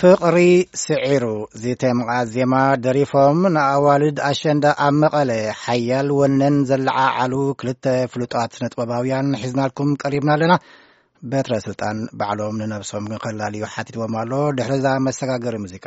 ፍቕሪ ስዒሩ ዝተምቓ ዜማ ደሪፎም ንኣዋልድ ኣሸንዳ ኣብ መቐለ ሓያል ወነን ዘለዓዓሉ ክልተ ፍሉጣት ነጥበባውያን ሒዝናልኩም ቀሪብና ኣለና በትረ ስልጣን ባዕሎም ንነብሶም ክንከላልዩ ሓቲትዎም ኣሎ ድሕሪዛ መሰጋገሪ ሙዚቃ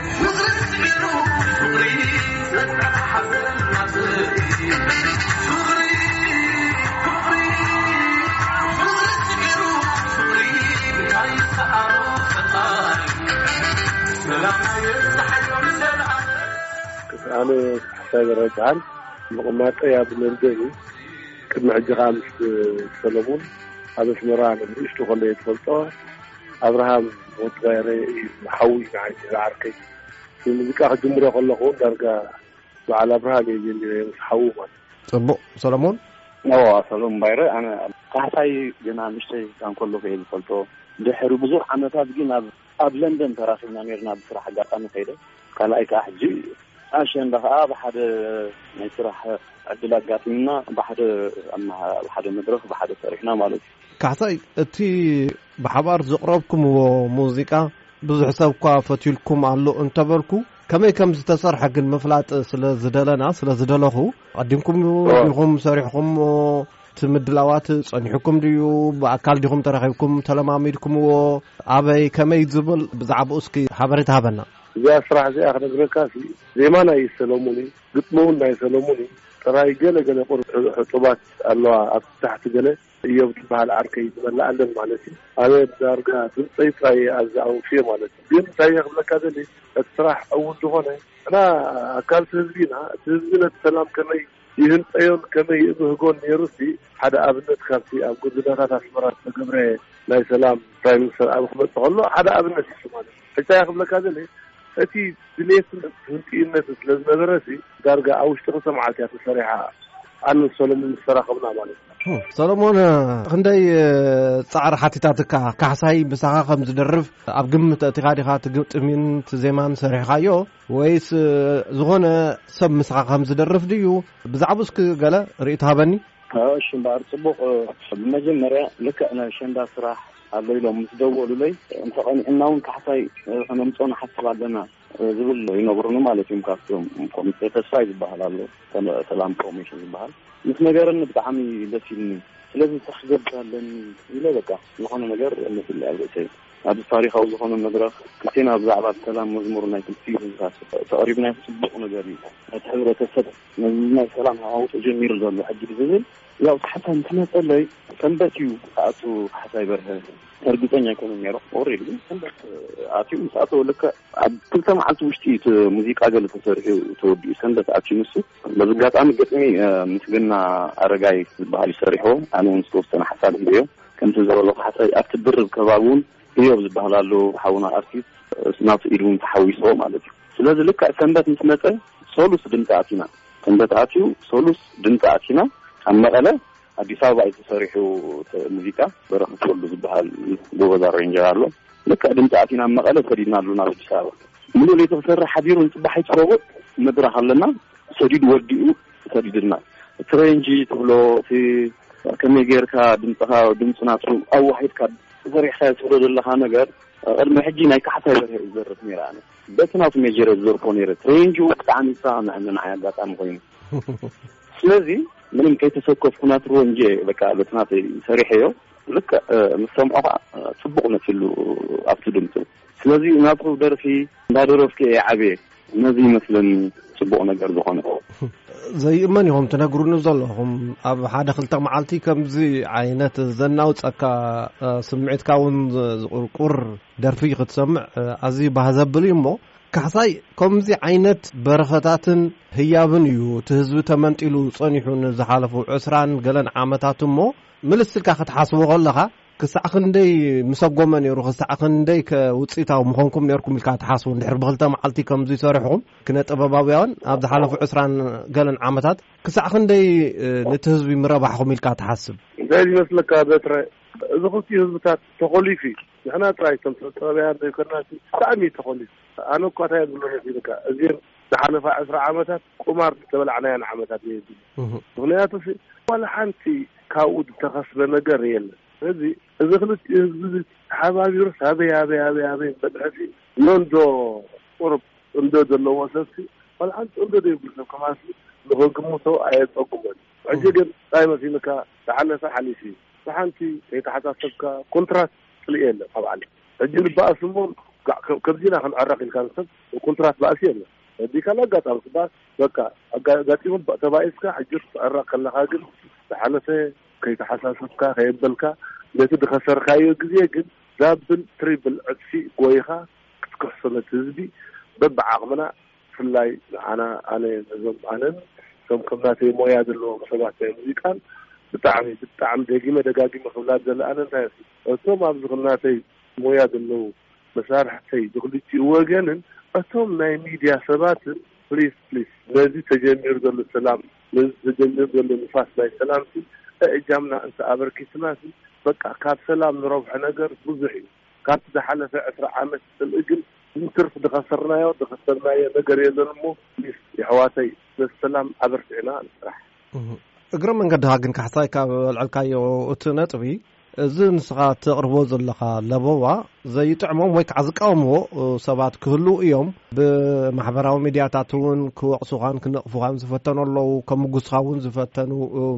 ኣነ ሓሳብ ረብዓን ምቕማጠ ኣብ መንደብ ቅድሚ ሕጂ ከዓ ምስ ሰለሙን ኣብ ኣስመራ ንእሽቶ ከለየ ትፈልጦ ኣብርሃም ወዲ ባይረ እዩ ሓውይ ንዓይ ዝዓርከይ ብሙዚቃ ክጅምሮ ከለኹ እውን ዳርጋ በዓል ኣብርሃም እየ ጀሚረዮ ምስ ሓዉ ማለት ፅቡቅ ሰለሙን ነዋ ሰለሙን ባይረ ኣነ ካሕሳይ ገና ንእሽተይ ዳን ከለኹ እየ ዝፈልጦ ድሕሪ ብዙሕ ዓመታት ግን ኣብ ኣብ ለንደን ተራኺብና ነርና ብስራሕ ኣጋጣሚ ከይደ ካልኣይ ከዓ ሕጂ ኣሸንዳ ከዓ ኣብ ሓደ ናይ ስራሕ ዕድል ኣጋጢምና ብሓደ ኣብ ሓደ መድረኽ ብሓደ ሰሪሕና ማለት እዩ ካሕሳይ እቲ ብሓባር ዘቕረብኩምዎ ሙዚቃ ብዙሕ ሰብ እኳ ፈትዩልኩም ኣሎ እንተበልኩ ከመይ ከም ዝተሰርሐ ግን ምፍላጥ ስለ ዝደለና ስለ ዝደለኹ ኣቀዲምኩም ዲኹም ሰሪሕኹም እቲ ምድላዋት ጸኒሑኩም ድዩ ብኣካል ዲኹም ተረኺብኩም ተለማሚድኩምዎ ኣበይ ከመይ ዝብል ብዛዕባኡ እስኪ ሓበሬታ ሃበና እዚኣ ስራሕ እዚኣ ክነግረካ ዜማ ናይ ሰለሙን እዩ ግጥሙ'ውን ናይ ሰለሙን እዩ ጥራይ ገለ ገለ ቁሩብ ሕጹባት ኣለዋ ኣብ ታሕቲ ገለ እዮብ ትበሃል ዓርከይ ዝመለኣለን ማለት እዩ ኣነ ዳርጋ ድምጸይ ጥራይ እየ ኣብዚ ኣውፊየ ማለት እዩ ግን እንታይ እየ ክብለካ ደልየ እቲ ስራሕ ዕዉት ዝኾነ ንሕና ኣካልቲ ህዝቢ ኢና እቲ ህዝቢ ነቲ ሰላም ከመይ ይህንጠዮን ከመይ ይእብህጎን ነይሩሲ ሓደ ኣብነት ካብቲ ኣብ ጎደናታት ኣስመራ ዝተገብረ ናይ ሰላም ፕራይም ሚኒስተር ኣብ ክመጽእ ከሎ ሓደ ኣብነት እዩ ማለት እዩ ሕጻይ ክብለካ ደልየ እቲ ድልየት ህንጥዩነት ስለ ዝነበረ ሲ ዳርጋ ኣብ ውሽጢ ክልተ መዓልቲ እያ ተሰሪሓ ኣነን ሰለሙን ምስ ተራኸብና ማለት እዩ። ሰሎሞን ክንደይ ጻዕሪ ሓቲታትካ ካሕሳይ ምሳኻ ከም ዝደርፍ ኣብ ግምት ኣእቲኻ ዲኻ እቲ ግጥሚን እቲ ዜማን ሰሪሕኻዮ ወይስ ዝኾነ ሰብ ምሳኻ ከም ዝደርፍ ድዩ ብዛዕባ እስኪ ገለ ርእይቶ ሃበኒ እሺ እምበኣር ጽቡቕ ብመጀመርያ ልክዕ ናይ ሸንዳ ስራሕ ኣሎ ኢሎም ምስ ደወሉለይ እንተ ቀኒዑና እውን ካሕሳይ ከነምፅኦ ንሓስብ ኣለና ዝብል ይነግሩኒ ማለት እዮም ካብቶም ኮሚቴ ተስፋይ ዝበሃል ኣሎ ሰላም ኮሚሽን ዝበሃል ምስ ነገርኒ ብጣዕሚ ደስ ኢልኒ ስለዚ ንስኻ ክገብር ኣለኒ ኢለ በቃ ዝኾነ ነገር መስለ ኣብ ርእሰይ ኣብዚ ታሪካዊ ዝኾነ መድረኽ ክልቴና ብዛዕባ ሰላም መዝሙር ናይ ክልቲ ህዝብታት ተቕሪብና ፅቡቕ ነገር እዩ ነቲ ሕብረተሰብ ነዚ ናይ ሰላም ሃዋውፅ ጀሚሩ ዘሎ ሕጂ ብዝብል ያው ካሕሳ እንትመፀለይ ሰንበት እዩ ኣቱ ካሕሳይ በርሀ እርግፀኛ ኣይኮነን ነይሮ ኦሬዲ ግን ሰንበት ኣትዩ ምስ ኣተወ ልክዕ ኣብ ክልተ መዓልቲ ውሽጢ እቲ ሙዚቃ ገለ ተሰሪሑ ተወዲኡ ሰንበት ኣትዩ ንሱ በዚ ኣጋጣሚ ግጥሚ ምስግና ኣረጋይ ዝበሃል ይሰሪሖ ኣነ እውን ዝተወሰነ ሓሳብ ሂበዮ ከምቲ ዝበሎ ካሕሳይ ኣብቲ ድርብ ከባቢ እውን እዮብ ዝበሃል ኣሎ ሓውና ኣርቲስት እስናቱ ኢድ እውን ተሓዊስዎ ማለት እዩ ስለዚ ልክዕ ሰንበት ምስ መፀ ሰሉስ ድምፂ ኣቲና ሰንበት ኣትዩ ሰሉስ ድምፂ ኣቲና ኣብ መቐለ ኣዲስ ኣበባ እዩ ተሰሪሑ ሙዚቃ በረክት ወሉ ዝበሃል ጎበዝ ኣሬንጀር ኣሎ ልክዕ ድምፂ ኣቲና ኣብ መቐለ ሰዲድና ኣሉ ናብ ኣዲስ ኣበባ ምሉእ ለይቲ ክሰርሕ ሓዲሩ ንፅባሕ ይትረውጥ መድረክ ኣለና ሰዲዱ ወዲኡ ሰዲድና እቲ ሬንጂ ትብሎ እቲ ከመይ ጌርካ ድምፅኻ ድምፂ ናቱ ኣዋሒድካ ዘርጊሕካዮ ትብሎ ዘለኻ ነገር ቅድሚ ሕጂ ናይ ካሕሳይ በርሀ እዩ ዝዘርፍ ነይረ ኣነ በቲ ናቱ ሜጀር እየ ዝዘርፎ ነይረ ትሬንጅኡ ብጣዕሚ ይሰማምዐኒ ንዓይ ኣጋጣሚ ኮይኑ ስለዚ ምንም ከይተሰከፍኩ ናቱ ወንጀ በቃ በቲ ናተይ ሰሪሐዮ ልክዕ ምስ ሰምዖ ከዓ ፅቡቅ መፂሉ ኣብቲ ድምፁ ስለዚ ናትኩም ደርፊ እንዳደረፍኩ እየ ዓብየ ነዚ ይመስለኒ ፅቡቅ ነገር ዝኾነ ዘይእመን ኢኹም ትነግሩኒ ዘለኹም ኣብ ሓደ ክልተ መዓልቲ ከምዚ ዓይነት ዘናውፀካ ስምዒትካ እውን ዝቁርቁር ደርፊ ክትሰምዕ ኣዝዩ ባህ ዘብል እዩ እሞ ካሕሳይ ከምዚ ዓይነት በረኸታትን ህያብን እዩ እቲ ህዝቢ ተመንጢሉ ፀኒሑ ንዝሓለፉ ዕስራን ገለን ዓመታት እሞ ምልስ ኢልካ ክትሓስቦ ከለኻ ክሳዕ ክንደይ ምሰጎመ ነይሩ፣ ክሳዕ ክንደይ ከ ውጽኢታዊ ምኾንኩም ነይርኩም ኢልካ ትሓስቡ። እንድሕር ብኽልተ መዓልቲ ከምዚ ሰሪሕኹም ክነ ጥበባውያን ኣብ ዝሓለፉ ዕስራን ገለን ዓመታት ክሳዕ ክንደይ ነቲ ህዝቢ ምረባሕኹም ኢልካ ትሓስብ። እንታይ ዝመስለካ በትረ፣ እዚ ክልቲኡ ህዝብታት ተኾሊፉ እዩ። ንሕና ጥራይ እቶም ሰብ ጥበባውያን ዘይኮናስ ብጣዕሚ እዩ ተኾሊፉ። ኣነ እኳ እንታይ እየ ዝብሎ መሲልካ፣ እዚኤን ዝሓለፋ ዕስራ ዓመታት ቁማር ዝተበላዕናየን ዓመታት እየን ዝብሉ። ምኽንያቱ ዋላ ሓንቲ ካብኡ ዝተኸስበ ነገር የለን። ስለዚ እዚ ክልቲኡ ህዝቢ ተሓባቢሩስ ኣበይ ኣበይ ኣበይ ኣበይ በፅሐ ኖንዶ ቁሩብ እንዶ ዘለዎ ሰብሲ ዋላ ሓንቲ እንዶ ዘይብሉ ሰብ ከማንሲ ንኽግምቶ ኣየፀግሞን እዩ። ሕጂ ግን እንታይ መሲልካ ዝሓለፈ ሓሊፉ እዩ። ብሓንቲ ከይተሓሳሰብካ ኩንትራት ፅልኢ የለን ኣብ ዓለም። ሕጂ ንበኣስ እሞ ከምዚ ኢና ክንዕረቕ ኢልካ ንሰብ ኩንትራት ባእሲ የለን። ሕጂ ካልእ ኣጋጣሚ ክበሃል በቃ ኣጋጢሙ ተባኢስካ ሕጂ ክትዕረቕ ከለኻ ግን ዝሓለፈ ከይተሓሳሰብካ ከየበልካ ነቲ ዝኸሰርካዮ ግዜ ግን ዳብል ትሪብል ዕጽፊ ጎይኻ ክትክሕሶ ነቲ ህዝቢ በብዓቕምና ብፍላይ ንዓና ኣነ ነዞም ኣነን እቶም ከም ናተይ ሞያ ዘለዎም ሰባት ናይ ሙዚቃን ብጣዕሚ ብጣዕሚ ደጊመ ደጋጊመ ክብላ ዝደሊ ኣነ እንታይ እቶም ኣብዚ ከም ናተይ ሞያ ዘለዉ መሳርሕተይ ብክልቲኡ ወገንን እቶም ናይ ሚድያ ሰባትን ፕሊስ ፕሊስ ነዚ ተጀሚሩ ዘሎ ሰላም ነዚ ተጀሚሩ ዘሎ ንፋስ ናይ ሰላምሲ እእጃምና እንተ ኣበርኪትናሲ በቃ ካብ ሰላም ንረብሖ ነገር ብዙሕ እዩ ካብቲ ዝሓለፈ ዕስራ ዓመት ጽልኢ ግን ንትርፍ ድኸሰርናዮ ድኸሰብናዮ ነገር የለን እሞ ፕሊስ የሕዋተይ ነዚ ሰላም ኣበርቲዕና ንስራሕ። እግረ መንገድኻ ግን ካሕሳይ ካብ ኣልዐልካዮ እቲ ነጥቢ እዚ ንስኻ ተቕርቦ ዘለኻ ለበዋ ዘይጥዕሞም ወይ ከዓ ዝቃወምዎ ሰባት ክህልው እዮም ብማሕበራዊ ሚድያታት እውን ክወቕሱኻን ክነቕፉኻን ዝፈተኑ ኣለው ከም ምጉስኻ እውን ዝፈተኑ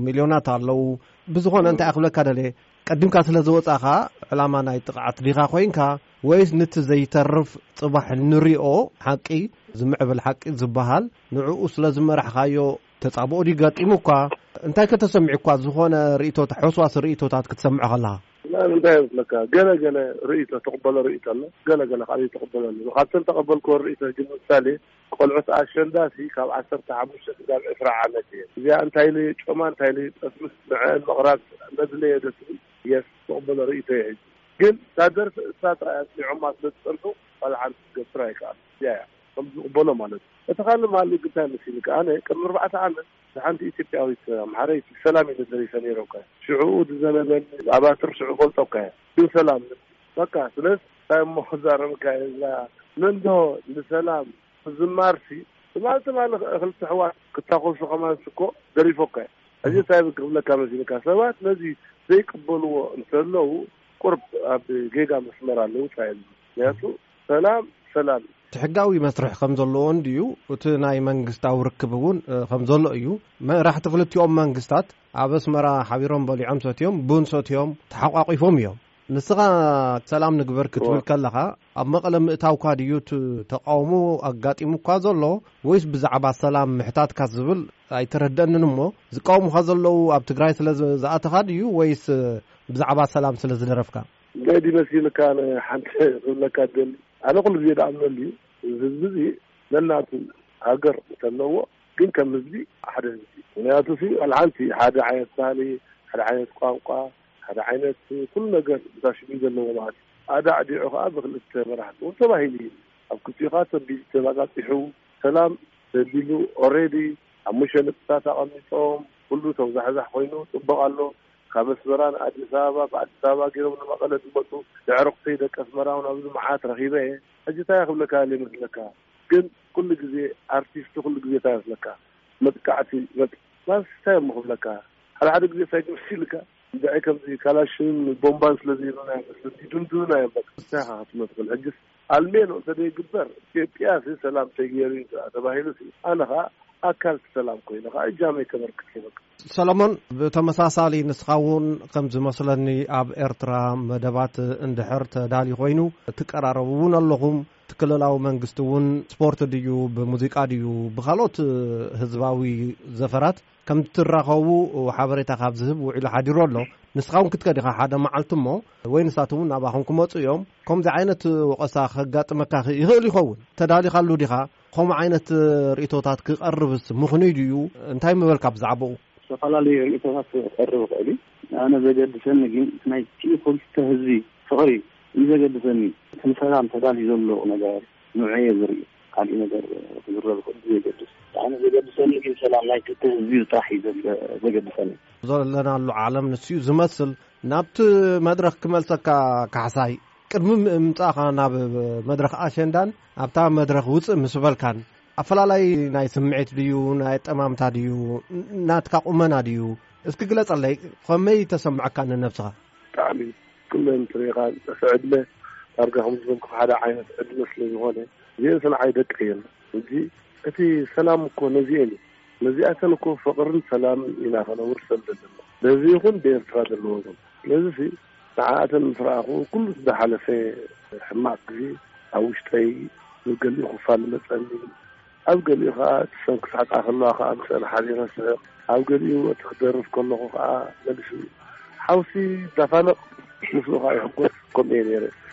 ሚልዮናት ኣለው ብዝኾነ እንታይ ክብለካ ደልየ ቀዲምካ ስለ ዝወፃኻ ዕላማ ናይ ጥቕዓት ዲኻ ኮይንካ ወይስ ንቲ ዘይተርፍ ፅባሕ ንሪኦ ሓቂ ዝምዕብል ሓቂ ዝበሃል ንዕኡ ስለ ዝመራሕኻዮ ተጻብኦ ድዩ ኣጋጢሙካ? እንታይከ ተሰሚዑካ፣ ዝኾነ ርእይቶ ተሐጓሲ ርእይቶታት ክትሰምዕ ከለኻ? ላል እንታይ ይመስለካ ገለ ገለ ርእይቶ ትቕበሎ ርእይቶ ኣሎ ገለ ገለ ካኣ ዘይትቕበሎ ኣሎ እዚ ካብተን ተቐበልክወን ርእይቶ ሕጂ ንምሳሌ ቆልዑት ኣሸንዳሲ ካብ ዓሰርተ ሓሙሽተ ክሳብ ዕስራ ዓመት እየን እዚኣ እንታይ ኢለ ጮማ እንታይ ኢለ ጠስምስ ንዐኣን ምቕራብ መድለየ ዶ ትብል የስ ትቕበሎ ርእይቶ እየ ሕጂ ግን እታ ደርፊ እሳ ጥራይ ኣስሚዖማ ስለ ዝጸንሑ ካልእ ሓንቲ ክትገብር ኣይክኣሉን እዚኣ እያ ከም ዝቕበሎ ማለት እዩ። እቲ ካልእ ማልእ ግን እንታይ መሲልካ ኣነ ቅድሚ ኣርባዕተ ዓመት ንሓንቲ ኢትዮጵያዊት ኣምሓረይቲ ሰላም ኢለ ደሪሰ ነይረ እኮ እየ ሽዕኡ ዝዘለለኒ ኣባትር ሽዑ እፈልጦ እኮ እየ ግን ሰላም ንብል በቃ ስለዚ እንታይ እሞ ክዛረበካ እየ እዛ መንዶ ንሰላም ምዝማርሲ ትማል ትማል ክልተ ኣሕዋት ክታኮሱ ከማንስ እኮ ደሪፎ እኮ እየ ሕዚ እንታይ ብል ክብለካ መሲልካ ሰባት ነዚ ዘይቅበልዎ እንተለዉ ቁርብ ኣብ ጌጋ መስመር ኣለዉ ፃ እየ ምክንያቱ ሰላም ሰላም ትሕጋዊ መስርሕ ከም ዘለዎ እንድዩ እቲ ናይ መንግስታዊ ርክብ እውን ከም ዘሎ እዩ መራሕቲ ክልቲኦም መንግስታት ኣብ ኣስመራ ሓቢሮም በሊዖም ሰትዮም ቡን ሰትዮም ተሓቋቒፎም እዮም ንስኻ ሰላም ንግበር ክትብል ከለኻ ኣብ መቐለ ምእታውካ ድዩ ተቃውሞ ኣጋጢሙካ ዘሎ ወይስ ብዛዕባ ሰላም ምሕታትካ ዝብል ኣይተረደንን እሞ ዝቃወሙካ ዘለዉ ኣብ ትግራይ ስለ ዝኣተኻ ድዩ ወይስ ብዛዕባ ሰላም ስለ ዝደረፍካ ገዲ መሲልካ ኣነ ሓንቲ ክብለካ ዝደሊ ኣነ ኩሉ ግዜ ድኣምነሉ እዩ እዚ ህዝቢ እዚ ነናቱ ሃገር እንተለዎ ግን ከም ህዝቢ ሓደ ህዝቢ እዩ ምክንያቱ ሲ ኣልሓንቲ ሓደ ዓይነት ባህሊ ሓደ ዓይነት ቋንቋ ሓደ ዓይነት ኩሉ ነገር እንዳ ሽግሊ ዘለዎ ማለት እዩ ኣዳዕዲዑ ከዓ ብክልተ መራሕቲ እውን ተባሂሉ እዩ ኣብ ክልቲኡካ ተቢሉ ተባፃፂሑ ሰላም ተቢሉ ኦሬዲ ሓሙሽተ ነጥብታት ኣቐሚጦም ኩሉ ተውዛሕዛሕ ኮይኑ ፅቡቕ ኣሎ ካብ ኣስመራ ንኣዲስ ኣበባ ብኣዲስ ኣበባ ጌሮም ንመቐለ ዝመጹ የዕሩኽተይ ደቂ ኣስመራውን ኣብዚ መዓት ረኺበ እየ ሕጂ እንታይ ክብለካ ሃልየ መስለካ ግን ኩሉ ግዜ ኣርቲስቲ ኩሉ ግዜ እንታይ መስለካ መጥቃዕቲ መጥ ማስ እንታይ እሞ ክብለካ ሓደ ሓደ ግዜ ሳይ ግምስ ኢልካ እንድዒ ከምዚ ካላሽንን ቦምባን ስለ ዘይብልና ይመስለኒ ይድንድኑና እዮም በቃ እንታይ ኢኻ ክትብሎ ትኽእል ሕጅስ ኣልሜኖ እንተ ዘይግበር ኢትዮጵያሲ ሰላም ተገይሩ እዩ ተባሂሉሲ ኣነ ኸኣ ኣካል እቲ ሰላም ኮይነ ኸኣ እጃመይ ከበርክት እየ በቃ ሰለሙን ብተመሳሳሊ ንስኻ እውን ከም ዝመስለኒ ኣብ ኤርትራ መደባት እንድሕር ተዳልዩ ኮይኑ ትቀራረቡ እውን ኣለኹም እቲ ክልላዊ መንግስቲ እውን ስፖርት ድዩ ብሙዚቃ ድዩ ብካልኦት ህዝባዊ ዘፈራት ከም ትራኸቡ ሓበሬታ ካብ ዝህብ ውዒሉ ሓዲሩ ኣሎ ንስኻ እውን ክትከድ ኢኻ ሓደ መዓልቲ እሞ ወይ ንሳት እውን ናባኹም ክመፁ እዮም ከምዚ ዓይነት ወቐሳ ከጋጥመካ ይኽእል ይኸውን ተዳሊኻሉ ዲኻ ከምኡ ዓይነት ርእቶታት ክቐርብስ ምኽኑይ ድዩ? እንታይ ምበልካ ብዛዕባኡ? ዝተፈላለዩ ርእቶታት ክቐርብ ይኽእል እዩ። ኣነ ዘገድሰኒ ግን ናይቲ ክልተ ህዝቢ ፍቕሪ እዩ ዘገድሰኒ። እቲ ንሰላም ተዳልዩ ዘሎ ነገር ንዑ እየ ዝርኢ። ካሊእ ነገር ክዝረብ ይኽእል ብዘየገድስ። ኣነ ዘገድሰኒ ግን ሰላም ናይ ክልተ ህዝቢ ጥራሕ እዩ ዘገድሰኒ። ዘለናሉ ዓለም ንሱ እዩ ዝመስል። ናብቲ መድረኽ ክመልሰካ ካሕሳይ፣ ቅድሚ ምምጻእኻ ናብ መድረኽ ኣሸንዳን ኣብታ መድረኽ ውፅእ ምስ በልካን ኣፈላላይ ናይ ስምዒት ድዩ ናይ ኣጠማምታ ድዩ ናትካ ቁመና ድዩ እስኪ ግለፀለይ ከመይ ተሰምዐካ ንነብስኻ ብጣዕሚ ኩለ እንትሪኢኻ ዝጠፍዐ ዕድመ ዳርጋ ከም ዝበልኩ ሓደ ዓይነት ዕድመ ስለ ዝኾነ እዚኤን ሰንዓይ ደቂ እየን ሕጂ እቲ ሰላም እኮ ነዚኤን እዩ ነዚኣተን እኮ ፍቕርን ሰላምን ኢና ከነውርሰን ዘለና በዚ ይኹን ብኤርትራ ዘለዎ ዞም ስለዚ ንዓኣተን ምስ ረኣኹ ኩሉ እቲ ዝሓለፈ ሕማቕ ግዜ ኣብ ውሽጠይ ብ ገሊኡ ክፋል ይመጸኒ። ኣብ ገሊኡ ከኣ እቲ ሰብ ክስሕቃ ከለዋ ከኣ ምስኣን ሓቢረ እስሕቅ። ኣብ ገሊኡ እቲ ክደርፍ ከለኹ ከኣ መሊሱ ሓውሲ ይዳፋነቕ ምስኡ ከኣ ይሕጎስ ከምኡ እየ ነይረ።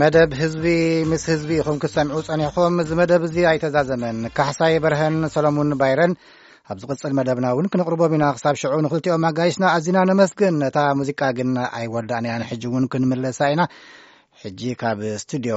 መደብ ህዝቢ ምስ ህዝቢ ኢኹም ክትሰምዑ ጸኒሕኹም እዚ መደብ እዚ ኣይተዛዘመን ካሕሳይ በርሀን ሰሎሙን ባይረን ኣብ ዝቕጽል መደብና እውን ክንቕርቦም ኢና ክሳብ ሽዑ ንኽልቲኦም ኣጋይሽና ኣዚና ነመስግን ነታ ሙዚቃ ግን ኣይወዳእንያን ሕጂ እውን ክንምለሳ ኢና ሕጂ ካብ ስቱድዮ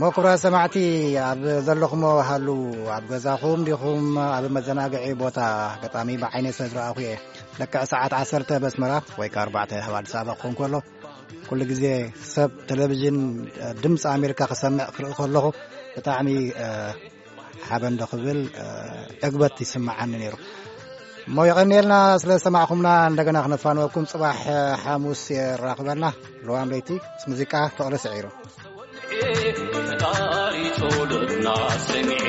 መኩራ ሰማዕቲ ኣብ ዘለኹሞ ሃሉ ኣብ ገዛኹም ዲኹም ኣብ መዘናግዒ ቦታ ኣጋጣሚ ብዓይነ ስለ ዝረኣኹ እየ ልክዕ ሰዓት ዓሰርተ በስመራ ወይ ከ ኣርባዕተ ኣብ ኣዲስ ኣበባ ክኾን ከሎ ኩሉ ግዜ ሰብ ቴሌቭዥን ድምፂ ኣሜሪካ ክሰምዕ ክርኢ ከለኹ ብጣዕሚ ሓበንዶ ክብል ዕግበት ይስምዓኒ ነይሩ እሞ የቐኒኤልና ስለ ዝሰማዕኹምና እንደገና ክነፋንወኩም ፅባሕ ሓሙስ የራኽበና ልዋም ለይቲ ምስ ሙዚቃ ፍቕሪ ስዒሩ ፈጣሪ ጸሎትና ሰሚዐ